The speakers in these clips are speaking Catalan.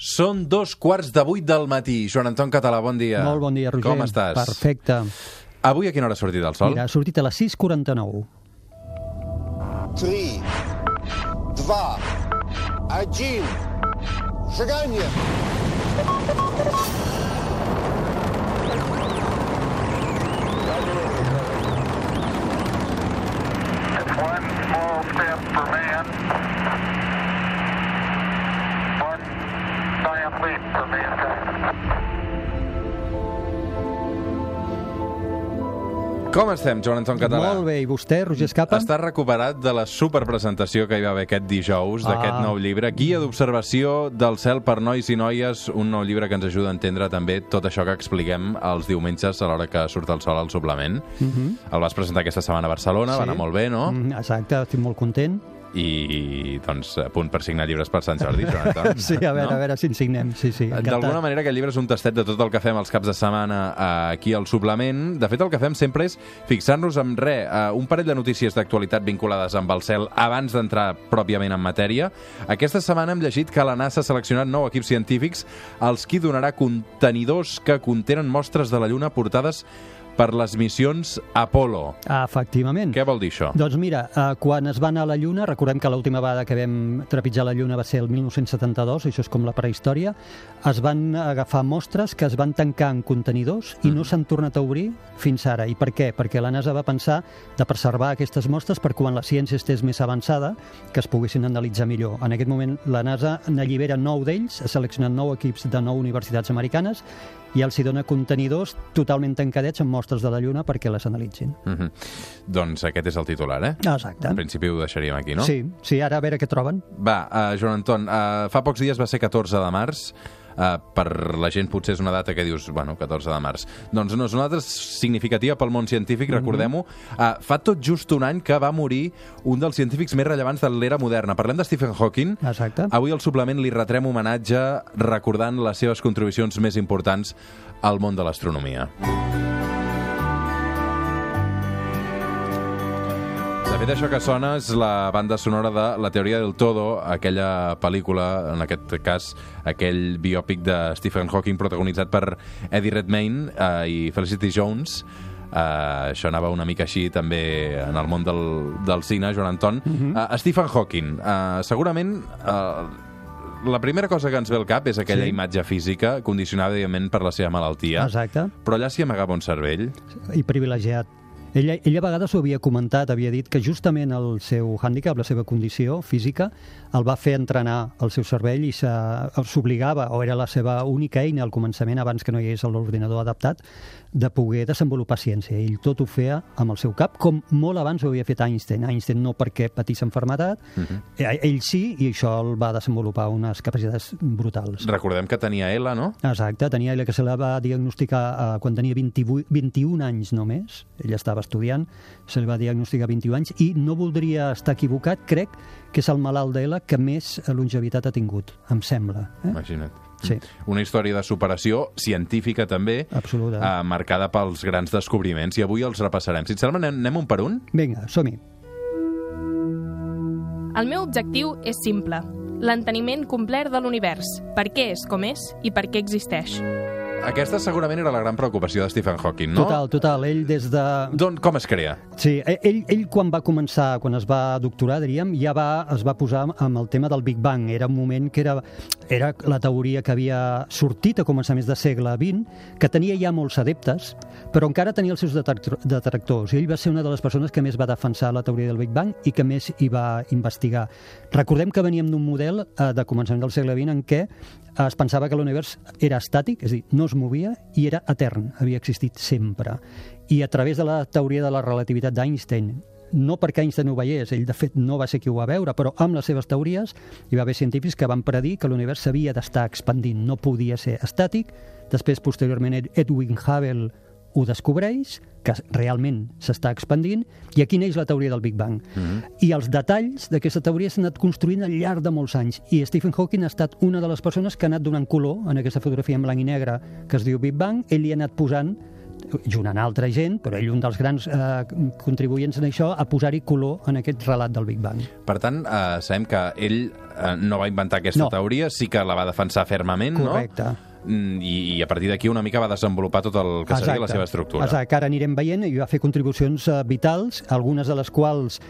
Són dos quarts de vuit del matí. Joan Anton Català, bon dia. Molt bon dia, Roger. Com estàs? Perfecte. Avui a quina hora ha sortit el sol? Mira, ha sortit a les 6.49. 3, 2, 1, seganya! One small step for man. Com estem, Joan Anton Català? Molt bé, i vostè, Roger Escapa? Està recuperat de la superpresentació que hi va haver aquest dijous d'aquest Ah. nou llibre, Guia d'observació del cel per nois i noies, un nou llibre que ens ajuda a entendre també tot això que expliquem els diumenges a l'hora que surt el sol al suplement. El vas presentar aquesta setmana a Barcelona, va Mhm. Sí. anar molt bé, no? Mm, Exacte, estic molt content. I, doncs, a punt per signar llibres per Sant Jordi, Joan Anton. Sí, a veure, no? a veure si en signem. Sí, sí, D'alguna manera aquest llibre és un tastet de tot el que fem els caps de setmana eh, aquí al suplement. De fet, el que fem sempre és fixar-nos en res, eh, un parell de notícies d'actualitat vinculades amb el cel abans d'entrar pròpiament en matèria. Aquesta setmana hem llegit que la NASA ha seleccionat nou equips científics als qui donarà contenidors que contenen mostres de la Lluna portades per les missions Apollo. Ah, efectivament. Què vol dir això? Doncs mira, eh, quan es va anar a la Lluna, recordem que l'última vegada que vam trepitjar la Lluna va ser el 1972, això és com la prehistòria, es van agafar mostres que es van tancar en contenidors i no s'han tornat a obrir fins ara. I per què? Perquè la NASA va pensar de preservar aquestes mostres per quan la ciència estés més avançada que es poguessin analitzar millor. En aquest moment la NASA n'allibera nou d'ells, ha seleccionat nou equips de nou universitats americanes i els hi dona contenidors totalment tancadets amb mostres de la Lluna perquè les analitzin. Mhm. Doncs aquest és el titular, eh? Exacte. En principi ho deixaríem aquí, no? Sí, sí, ara a veure què troben. Va, uh, Joan Anton, uh, fa pocs dies va ser 14 de març, uh, per la gent potser és una data que dius, bueno, 14 de març. Doncs no, és una data significativa pel món científic, recordem-ho. Uh, fa tot just un any que va morir un dels científics més rellevants de l'era moderna. Parlem de Stephen Hawking. Exacte. Avui al suplement li retrem homenatge recordant les seves contribucions més importants al món de l'astronomia. De fet, això que sona és la banda sonora de La teoria del todo, aquella pel·lícula, en aquest cas, aquell biòpic de Stephen Hawking protagonitzat per Eddie Redmayne eh, i Felicity Jones. Uh, això anava una mica així també en el món del, del cine, Joan Anton. Uh -huh. uh, Stephen Hawking, uh, segurament uh, la primera cosa que ens ve al cap és aquella Sí. imatge física condicionada, evidentment, per la seva malaltia. Exacte. Però allà s'hi amagava un cervell. I privilegiat. Ella, ella a vegades ho havia comentat, havia dit que justament el seu hàndicap, la seva condició física, el va fer entrenar el seu cervell i se- s'obligava, o era la seva única eina al començament, abans que no hi hagués l'ordinador adaptat, de poder desenvolupar ciència. Ell tot ho feia amb el seu cap, com molt abans ho havia fet Einstein. Einstein no perquè patís enfermetat, uh -huh. ell sí, i això el va desenvolupar unes capacitats brutals. Recordem que tenia ELA, no? Exacte, tenia ella que se la va diagnosticar eh, quan tenia 28, 21 anys només, ella estava estudiant, se li va diagnosticar 21 anys i no voldria estar equivocat, crec que és el malalt d'ella que més longevitat ha tingut, em sembla. Eh? Imagina't. Sí. Una història de superació científica també, Absoluta. eh, marcada pels grans descobriments, i avui els repassarem. Si et sembla, anem, anem un per un? Vinga, som-hi. El meu objectiu és simple, l'enteniment complet de l'univers, per què és com és i per què existeix. Aquesta segurament era la gran preocupació de Stephen Hawking, no? Total, total, ell des de... D'on, com es crea? Sí, e- ell, ell quan va començar, quan es va doctorar, diríem, ja va, es va posar amb el tema del Big Bang. Era un moment que era, era la teoria que havia sortit a començaments de segle XX, que tenia ja molts adeptes, però encara tenia els seus detractor- detractors. I ell va ser una de les persones que més va defensar la teoria del Big Bang i que més hi va investigar. Recordem que veníem d'un model eh, de començament del segle XX en què es pensava que l'univers era estàtic, és a dir, no es movia i era etern, havia existit sempre. I a través de la teoria de la relativitat d'Einstein, no perquè Einstein ho veiés, ell de fet no va ser qui ho va veure, però amb les seves teories hi va haver científics que van predir que l'univers s'havia d'estar expandint, no podia ser estàtic. Després, posteriorment, Ed- Edwin Hubble ho descobreix, que realment s'està expandint, i aquí neix la teoria del Big Bang. Mm -hmm. I els detalls d'aquesta teoria s'han anat construint al llarg de molts anys, i Stephen Hawking ha estat una de les persones que ha anat donant color en aquesta fotografia en blanc i negre que es diu Big Bang, ell li ha anat posant junt amb altra gent, però ell un dels grans eh, contribuents en això, a posar-hi color en aquest relat del Big Bang. Per tant, eh, sabem que ell eh, no va inventar aquesta No. teoria, sí que la va defensar fermament, Correcte. no? Mm, I, I a partir d'aquí una mica va desenvolupar tot el que seria la seva estructura. Exacte, que ara anirem veient i va fer contribucions eh, vitals, algunes de les quals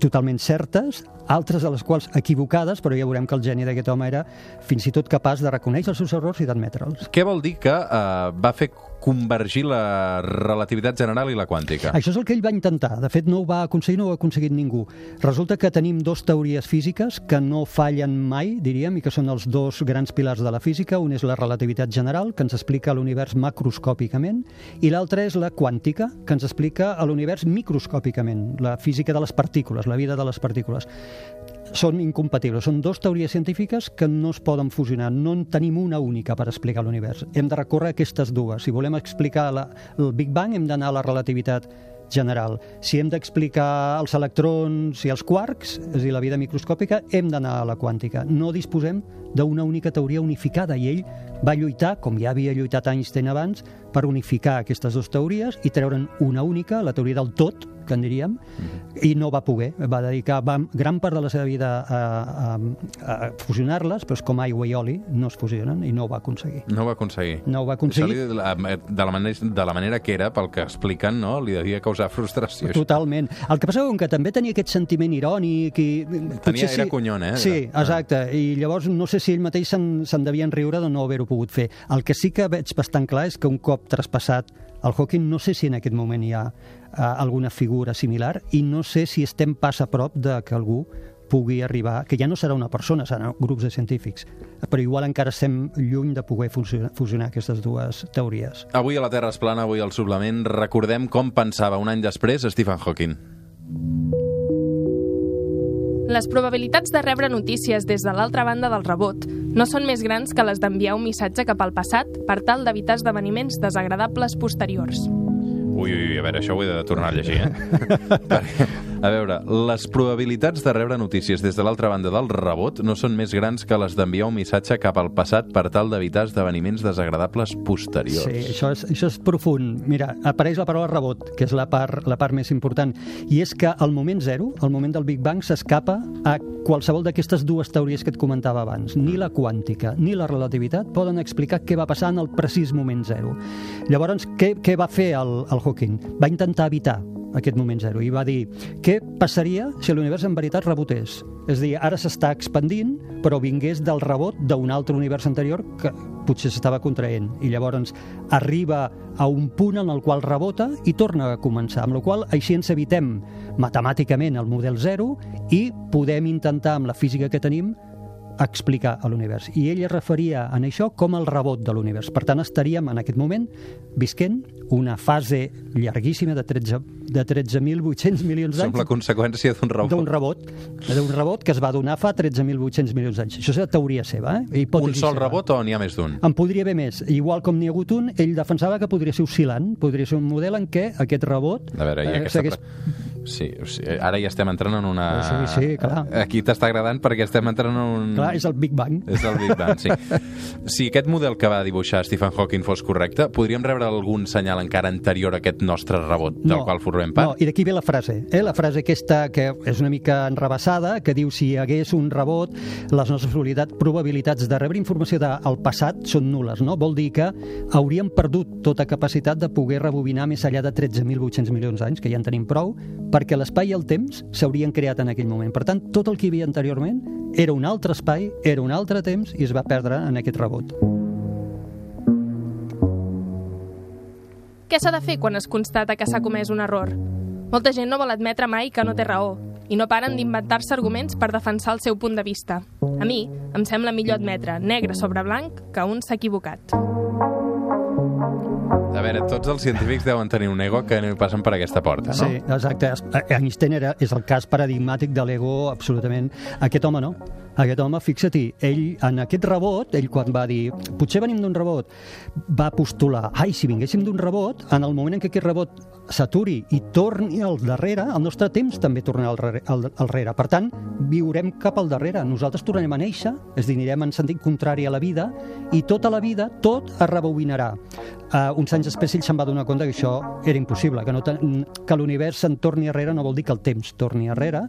totalment certes, altres de les quals equivocades, però ja veurem que el geni d'aquest home era fins i tot capaç de reconèixer els seus errors i d'admetre'ls. Què vol dir que eh, va fer convergir la relativitat general i la quàntica? Això és el que ell va intentar. De fet, no ho va aconseguir, no ho ha aconseguit ningú. Resulta que tenim dos teories físiques que no fallen mai, diríem, i que són els dos grans pilars de la física. Un és la relativitat general, que ens explica l'univers macroscòpicament, i l'altra és la quàntica, que ens explica l'univers microscòpicament, la física de les partícules, la vida de les partícules. Són incompatibles, són dues teories científiques que no es poden fusionar, no en tenim una única per explicar l'univers. Hem de recórrer a aquestes dues. Si volem explicar la, el Big Bang hem d'anar a la relativitat general. Si hem d'explicar els electrons i els quarks, és a dir, la vida microscòpica, hem d'anar a la quàntica. No disposem d'una única teoria unificada i ell va lluitar, com ja havia lluitat Einstein abans, per unificar aquestes dues teories i treure'n una única, la teoria del tot, que en diríem, i no va poder. Va dedicar va, gran part de la seva vida a, a, a fusionar-les, però és com aigua i oli, no es fusionen i no ho va aconseguir. No ho va aconseguir. No ho va aconseguir. li, la- de, la manera, de la manera que era, pel que expliquen, no? li devia causar frustració. això. Totalment. El que passa és que també tenia aquest sentiment irònic i... potser era cunyón, eh? Sí, Ah. exacte. I llavors no sé si ell mateix se'n se devien riure de no haver-ho pogut fer. El que sí que veig bastant clar és que un cop traspassat el Hawking, no sé si en aquest moment hi ha uh, alguna figura similar i no sé si estem pas a prop de que algú pugui arribar, que ja no serà una persona, seran grups de científics, però igual encara estem lluny de poder fusionar, fusionar aquestes dues teories. Avui a la Terra es plana, avui al suplement, recordem com pensava un any després Stephen Hawking. Les probabilitats de rebre notícies des de l'altra banda del rebot no són més grans que les d'enviar un missatge cap al passat per tal d'evitar esdeveniments desagradables posteriors. Ui, ui, ui, a veure, això ho he de tornar a llegir, eh? A veure, les probabilitats de rebre notícies des de l'altra banda del rebot no són més grans que les d'enviar un missatge cap al passat per tal d'evitar esdeveniments desagradables posteriors. Sí, això és, això és profund. Mira, apareix la paraula rebot, que és la part, la part més important, i és que al moment zero, al moment del Big Bang, s'escapa a qualsevol d'aquestes dues teories que et comentava abans. Ni la quàntica ni la relativitat poden explicar què va passar en el precís moment zero. Llavors, què, què va fer el, el Hawking? Va intentar evitar aquest moment zero. I va dir què passaria si l'univers en veritat rebotés? És a dir, ara s'està expandint però vingués del rebot d'un altre univers anterior que potser s'estava contraent. I llavors arriba a un punt en el qual rebota i torna a començar, amb la qual així ens evitem matemàticament el model zero i podem intentar amb la física que tenim explicar a l'univers. I ell es referia en això com el rebot de l'univers. Per tant, estaríem en aquest moment visquent una fase llarguíssima de 13 de 13.800 milions d'anys conseqüència d'un rebot. d'un rebot, d'un rebot que es va donar fa 13.800 milions d'anys. Això és la teoria seva, eh? Un sol seva. rebot o n'hi ha més d'un? En podria haver més. Igual com n'hi ha hagut un, ell defensava que podria ser oscil·lant, podria ser un model en què aquest rebot A veure, i eh, aquesta... s'hagués- Sí, o sigui, ara ja estem entrant en una... Sí, sí, clar. Aquí t'està agradant perquè estem entrant en un... Clar, és el Big Bang. És el Big Bang, sí. Si aquest model que va dibuixar Stephen Hawking fos correcte, podríem rebre algun senyal encara anterior a aquest nostre rebot, del qual formem No, part? i d'aquí ve la frase, eh? la frase aquesta que és una mica enrebaçada, que diu si hi hagués un rebot, les nostres probabilitats de rebre informació del passat són nules, no? Vol dir que hauríem perdut tota capacitat de poder rebobinar més enllà de 13.800 milions d'anys, que ja en tenim prou, perquè l'espai i el temps s'haurien creat en aquell moment. Per tant, tot el que hi havia anteriorment era un altre espai, era un altre temps i es va perdre en aquest rebot. Què s'ha de fer quan es constata que s'ha comès un error? Molta gent no vol admetre mai que no té raó i no paren d'inventar-se arguments per defensar el seu punt de vista. A mi em sembla millor admetre negre sobre blanc que un s'ha equivocat. A veure, tots els científics deuen tenir un ego que no passen per aquesta porta, no? Sí, exacte. Einstein era, és el cas paradigmàtic de l'ego absolutament. Aquest home no. Aquest home, fixa-t'hi, ell en aquest rebot, ell quan va dir potser venim d'un rebot, va postular ai, si vinguéssim d'un rebot, en el moment en què aquest rebot s'aturi i torni al darrere, el nostre temps també tornarà al, al, al darrere. Per tant, viurem cap al darrere. Nosaltres tornarem a néixer, és a dir, anirem en sentit contrari a la vida, i tota la vida, tot es rebobinarà. Uh, uns anys després ell se'n va donar compte que això era impossible, que, no que l'univers se'n torni enrere no vol dir que el temps torni enrere,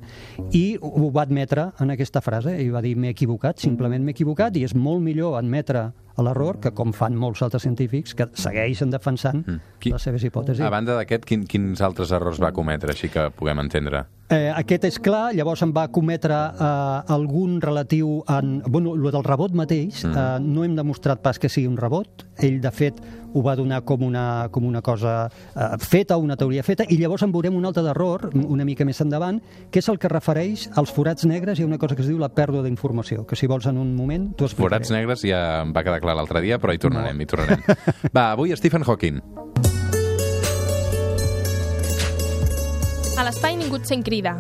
i ho va admetre en aquesta frase, i va dir m'he equivocat, simplement m'he equivocat, i és molt millor admetre l'error que com fan molts altres científics que segueixen defensant Mm. Qui- les seves hipòtesis. A banda d'aquest, quin, quins altres errors va cometre, així que puguem entendre? Eh, aquest és clar, llavors en va cometre eh, algun relatiu en... Bueno, el del rebot mateix, mm. eh, no hem demostrat pas que sigui un rebot. Ell, de fet, ho va donar com una, com una cosa eh, feta, una teoria feta, i llavors en veurem un altre d'error, una mica més endavant, que és el que refereix als forats negres. Ha una cosa que es diu la pèrdua d'informació, que si vols en un moment t'ho explicaré. Forats negres ja em va quedar clar l'altre dia, però hi tornarem, hi tornarem. Va, avui Stephen Hawking. A l'espai ningú et sent cridar,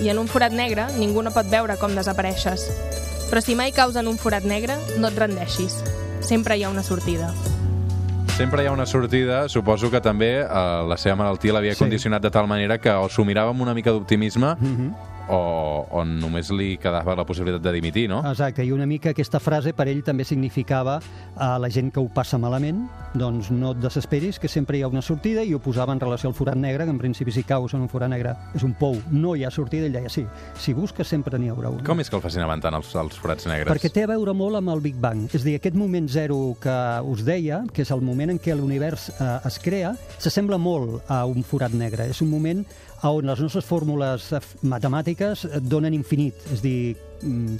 i en un forat negre ningú no pot veure com desapareixes. Però si mai caus en un forat negre, no et rendeixis. Sempre hi ha una sortida. Sempre hi ha una sortida, suposo que també eh, la seva malaltia l'havia Sí. condicionat de tal manera que o s'ho mirava amb una mica d'optimisme Mhm. O, o només li quedava la possibilitat de dimitir, no? Exacte, i una mica aquesta frase per ell també significava a la gent que ho passa malament, doncs no et desesperis, que sempre hi ha una sortida, i ho posava en relació al forat negre, que en principi si caus en un forat negre és un pou, no hi ha sortida, ell deia sí, si busques sempre n'hi haurà una. Com és que el fascinaven tant els, els forats negres? Perquè té a veure molt amb el Big Bang. És a dir, aquest moment zero que us deia, que és el moment en què l'univers eh, es crea, s'assembla molt a un forat negre. És un moment on les nostres fórmules eh, matemàtiques et donen infinit, és dir,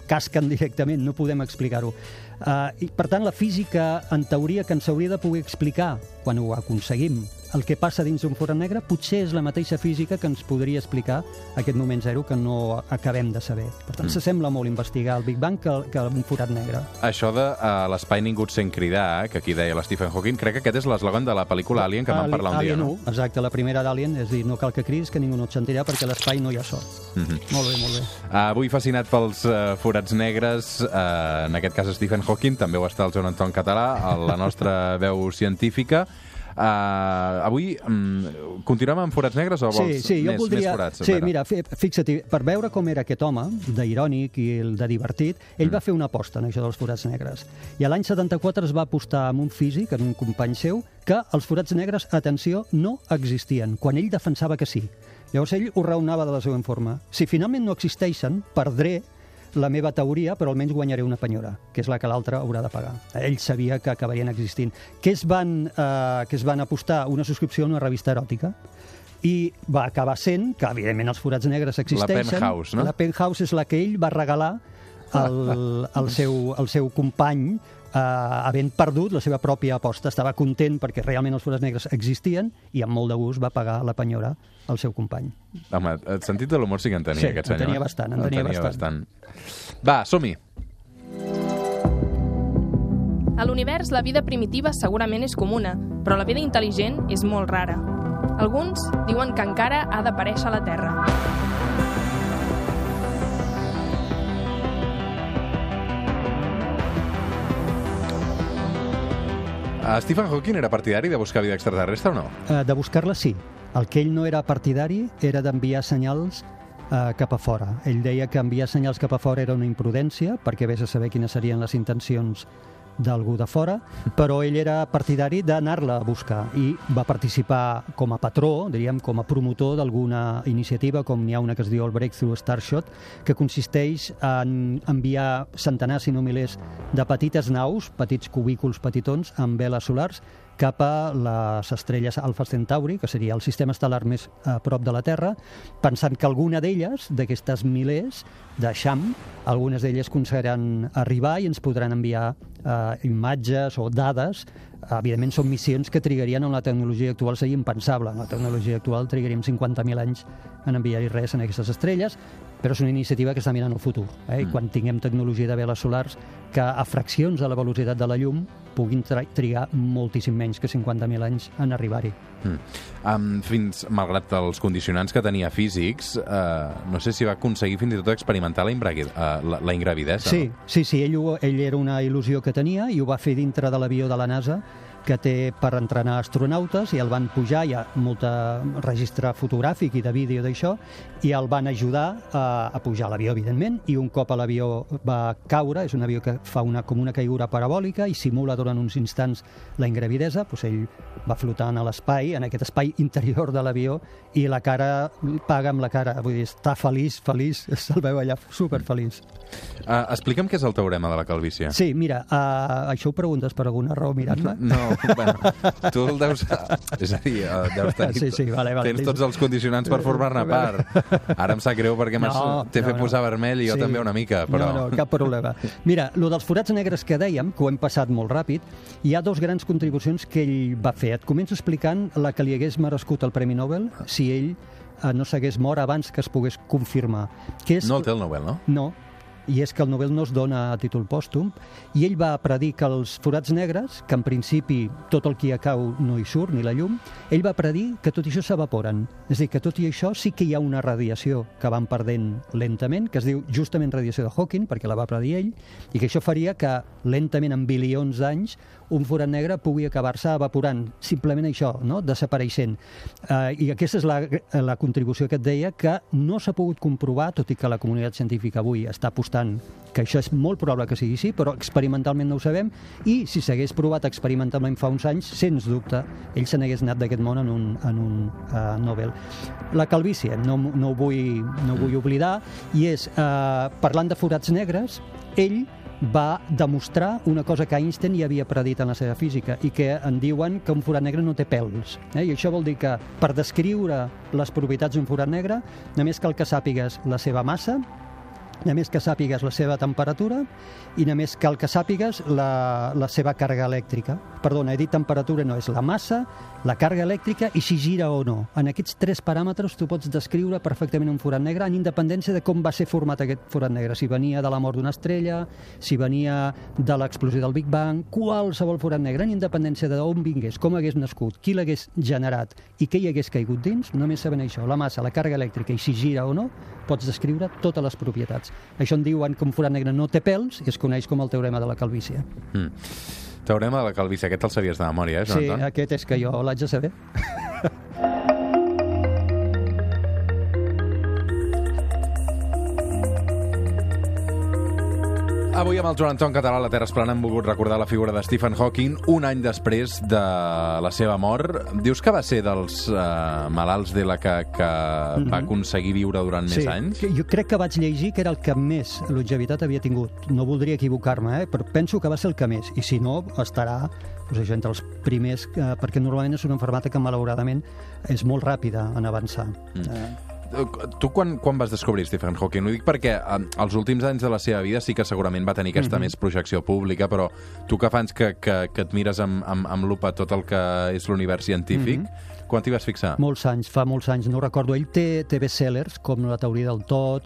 casquen directament, no podem explicar-ho. Uh, i, per tant, la física, en teoria, que ens hauria de poder explicar quan ho aconseguim, el que passa dins d'un forat negre, potser és la mateixa física que ens podria explicar aquest moment zero que no acabem de saber. Per tant, mm. s'assembla molt investigar el Big Bang que, que un forat negre. Això de a l'espai ningú sent cridar, que aquí deia la Stephen Hawking, crec que aquest és l'eslògan de la pel·lícula Alien que vam parlar un dia, Alien no? 1, exacte, la primera d'Alien, és dir, no cal que cridis, que ningú no et sentirà perquè l'espai no hi ha so. Mm -hmm. Molt bé, molt bé. Avui fascinat pels uh, forats negres, uh, en aquest cas Stephen Hawking, també ho està el Joan Anton Català, a la nostra veu científica. Uh, avui um, continuem amb forats negres o vols Sí, sí, jo més, voldria... més forats? sí, mira, fi- fixa't, per veure com era aquest home, d'irònic i el de divertit, ell Mm. va fer una aposta en això dels forats negres. I a l'any 74 es va apostar amb un físic, en un company seu, que els forats negres, atenció, no existien, quan ell defensava que sí. Llavors ell ho raonava de la següent forma. Si finalment no existeixen, perdré la meva teoria, però almenys guanyaré una penyora, que és la que l'altre haurà de pagar. Ell sabia que acabarien existint. Què es van, eh, que es van apostar? Una subscripció a una revista eròtica i va acabar sent que, evidentment, els forats negres existeixen. Penthouse, no? La Penthouse és la que ell va regalar al, al, seu, al seu company eh, havent perdut la seva pròpia aposta. Estava content perquè realment els forats negres existien i amb molt de gust va pagar la penyora al seu company. Home, el sentit de l'humor sí que en tenia, Sí, aquest en senyor. tenia bastant, en El tenia bastant. bastant. Va, som-hi. A l'univers, la vida primitiva segurament és comuna, però la vida intel·ligent és molt rara. Alguns diuen que encara ha d'aparèixer a la Terra. Stephen Hawking era partidari de buscar vida extraterrestre o no? Eh, de buscar-la, sí. El que ell no era partidari era d'enviar senyals eh, cap a fora. Ell deia que enviar senyals cap a fora era una imprudència, perquè vés a saber quines serien les intencions d'algú de fora, però ell era partidari d'anar-la a buscar i va participar com a patró, diríem, com a promotor d'alguna iniciativa, com n'hi ha una que es diu el Breakthrough Starshot, que consisteix en enviar centenars, si no milers, de petites naus, petits cubículs petitons, amb veles solars, cap a les estrelles Alpha Centauri, que seria el sistema estel·lar més a prop de la Terra, pensant que alguna d'elles, d'aquestes milers de Xam, algunes d'elles aconseguiran arribar i ens podran enviar eh, imatges o dades. Evidentment són missions que trigarien en la tecnologia actual, seria impensable. En la tecnologia actual trigaríem 50.000 anys en enviar-hi res en aquestes estrelles, però és una iniciativa que està mirant el futur. Eh? I quan tinguem tecnologia de veles solars que a fraccions de la velocitat de la llum puguin tri- trigar moltíssim menys que 50.000 anys en arribar-hi. Mm. Um, fins, malgrat els condicionants que tenia físics, uh, no sé si va aconseguir fins i tot experimentar la, uh, la, la ingravidesa. Sí, No? sí, sí, ell, ho, ell era una il·lusió que tenia i ho va fer dintre de l'avió de la NASA que té per entrenar astronautes i el van pujar, hi ha molt registre fotogràfic i de vídeo d'això, i el van ajudar a a, pujar a l'avió, evidentment, i un cop a l'avió va caure, és un avió que fa una, com una caiguda parabòlica i simula durant uns instants la ingravidesa, doncs ell va flotant a l'espai, en aquest espai interior de l'avió, i la cara, paga amb la cara, vull dir, està feliç, feliç, se'l veu allà superfeliç. Uh, explica'm què és el teorema de la calvície. Sí, mira, uh, això ho preguntes per alguna raó mirant-me? No, bueno, tu el deus... És a dir, uh, deus tenir... Sí, sí, vale, vale. Tens tots els condicionants per formar-ne part. Ara em sap greu perquè No, t'he no, fet no. posar vermell i jo Sí. també una mica, però... No, no, cap problema. Mira, lo dels forats negres que dèiem, que ho hem passat molt ràpid, hi ha dos grans contribucions que ell va fer. Et començo explicant la que li hagués merescut el Premi Nobel si ell eh, no s'hagués mort abans que es pogués confirmar. Que és... No el té el Nobel, no? No, i és que el Nobel no es dona a títol pòstum, i ell va predir que els forats negres, que en principi tot el que hi cau no hi surt, ni la llum, ell va predir que tot això s'evaporen. És a dir, que tot i això sí que hi ha una radiació que van perdent lentament, que es diu justament radiació de Hawking, perquè la va predir ell, i que això faria que lentament, en bilions d'anys, un forat negre pugui acabar-se evaporant. Simplement això, no? desapareixent. Uh, I aquesta és la, la contribució que et deia, que no s'ha pogut comprovar, tot i que la comunitat científica avui està apostant que això és molt probable que sigui així, però experimentalment no ho sabem, i si s'hagués provat experimentalment fa uns anys, sens dubte, ell se n'hagués anat d'aquest món en un, en un uh, Nobel. La calvície, no, no, ho vull, no ho vull oblidar, i és, uh, parlant de forats negres, ell va demostrar una cosa que Einstein ja havia predit en la seva física i que en diuen que un forat negre no té pèls. Eh? I això vol dir que per descriure les propietats d'un forat negre només cal que sàpigues la seva massa, només que sàpigues la seva temperatura i només cal que sàpigues la, la seva càrrega elèctrica. Perdona, he dit temperatura, no, és la massa, la càrrega elèctrica i si gira o no. En aquests tres paràmetres tu pots descriure perfectament un forat negre en independència de com va ser format aquest forat negre. Si venia de la mort d'una estrella, si venia de l'explosió del Big Bang, qualsevol forat negre, en independència d'on vingués, com hagués nascut, qui l'hagués generat i què hi hagués caigut dins, només sabent això, la massa, la càrrega elèctrica i si gira o no, pots descriure totes les propietats. Això en diuen que un forat negre no té pèls i es coneix com el teorema de la calvície. Mm. Teorema de la calvície, aquest el sabies de memòria, eh, Joan Sí, Anton? aquest és que jo l'haig de saber. Avui amb el Joan Anton Català a la Terra Esplana hem volgut recordar la figura de Stephen Hawking un any després de la seva mort. Dius que va ser dels uh, malalts de la que, que mm -hmm. va aconseguir viure durant més anys? que Jo crec que vaig llegir que era el que més longevitat havia tingut. No voldria equivocar-me, eh? però penso que va ser el que més. I si no, estarà doncs això, entre els primers, eh, perquè normalment és una enfermata que malauradament és molt ràpida en avançar. Mm. Eh, Tu quan, quan vas descobrir Stephen Hawking? Ho dic perquè eh, els últims anys de la seva vida sí que segurament va tenir aquesta mm -hmm. més projecció pública, però tu que fans que, que, que et mires amb, amb, amb lupa tot el que és l'univers científic, mm -hmm. quan t'hi vas fixar? Molts anys, fa molts anys, no recordo. Ell té, té bestsellers, com La teoria del tot,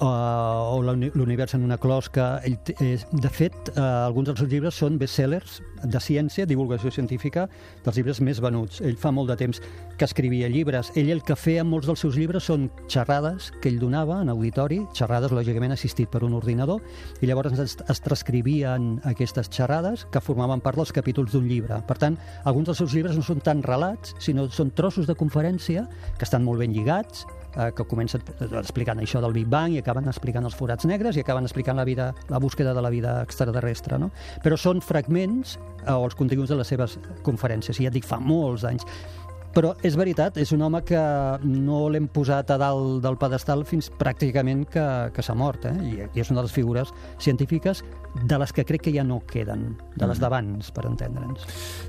uh, o l'univers en una closca. Ell és, de fet, uh, alguns dels seus llibres són bestsellers de ciència, divulgació científica, dels llibres més venuts. Ell fa molt de temps que escrivia llibres. Ell el que feia molts dels seus llibres són xerrades que ell donava en auditori, xerrades lògicament assistit per un ordinador, i llavors es, es transcrivien aquestes xerrades que formaven part dels capítols d'un llibre. Per tant, alguns dels seus llibres no són tan relats, sinó són trossos de conferència que estan molt ben lligats, eh, que comencen explicant això del Big Bang i acaben explicant els forats negres i acaben explicant la vida, la búsqueda de la vida extraterrestre, no? Però són fragments eh, o els continguts de les seves conferències, i ja et dic, fa molts anys. Però és veritat, és un home que no l'hem posat a dalt del pedestal fins pràcticament que, que s'ha mort, eh? I, i és una de les figures científiques de les que crec que ja no queden, de les d'abans, per entendre'ns.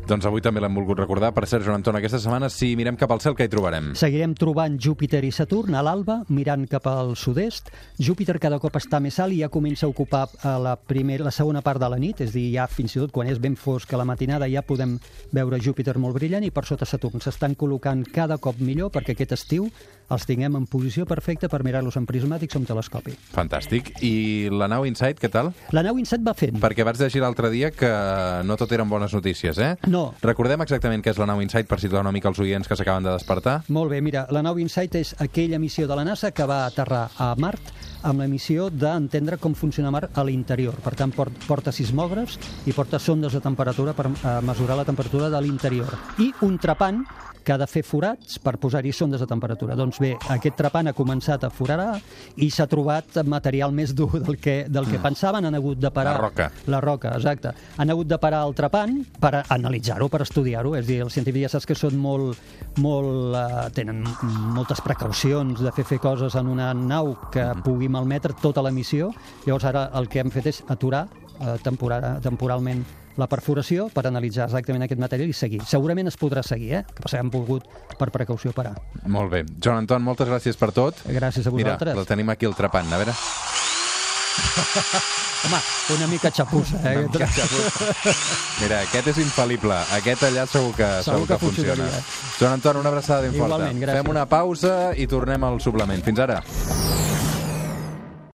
Doncs avui també l'hem volgut recordar. Per cert, Joan Anton, aquesta setmana, si mirem cap al cel, què hi trobarem? Seguirem trobant Júpiter i Saturn a l'alba, mirant cap al sud-est. Júpiter cada cop està més alt i ja comença a ocupar a la, primera, la segona part de la nit, és a dir, ja fins i tot quan és ben fosc a la matinada ja podem veure Júpiter molt brillant i per sota Saturn. S'estan col·locant cada cop millor perquè aquest estiu els tinguem en posició perfecta per mirar-los en prismàtics o amb telescopi. Fantàstic. I la nau Insight, què tal? La nau Inset va fent. Perquè vaig llegir l'altre dia que no tot eren bones notícies, eh? No. Recordem exactament què és la nau Insight per situar una mica els oients que s'acaben de despertar. Molt bé, mira, la nau Insight és aquella missió de la NASA que va aterrar a Mart amb la missió d'entendre com funciona Mar a l'interior. Per tant, port, porta sismògrafs i porta sondes de temperatura per eh, mesurar la temperatura de l'interior. I un trepant que ha de fer forats per posar-hi sondes de temperatura. Doncs bé, aquest trepant ha començat a forarar i s'ha trobat material més dur del que, del que pensaven. Han hagut de parar... La roca. La roca, exacte. Han hagut de parar el trepant per analitzar-ho, per estudiar-ho. És dir, els científics ja saps que són molt... molt eh, tenen moltes precaucions de fer fer coses en una nau que pugui malmetre tota la missió. Llavors ara el que hem fet és aturar eh, temporal, temporalment la perforació per analitzar exactament aquest material i seguir. Segurament es podrà seguir, eh? que passa que volgut per precaució parar. Molt bé. Joan Anton, moltes gràcies per tot. Gràcies a Mira, vosaltres. la tenim aquí al trepant, a veure. Home, una mica xapussa, eh? Una mica xapussa. Mira, aquest és infal·lible. Aquest allà segur que, segur que, que funciona. funcionaria. Joan Anton, una abraçada ben forta. Fem una pausa i tornem al suplement. Fins ara.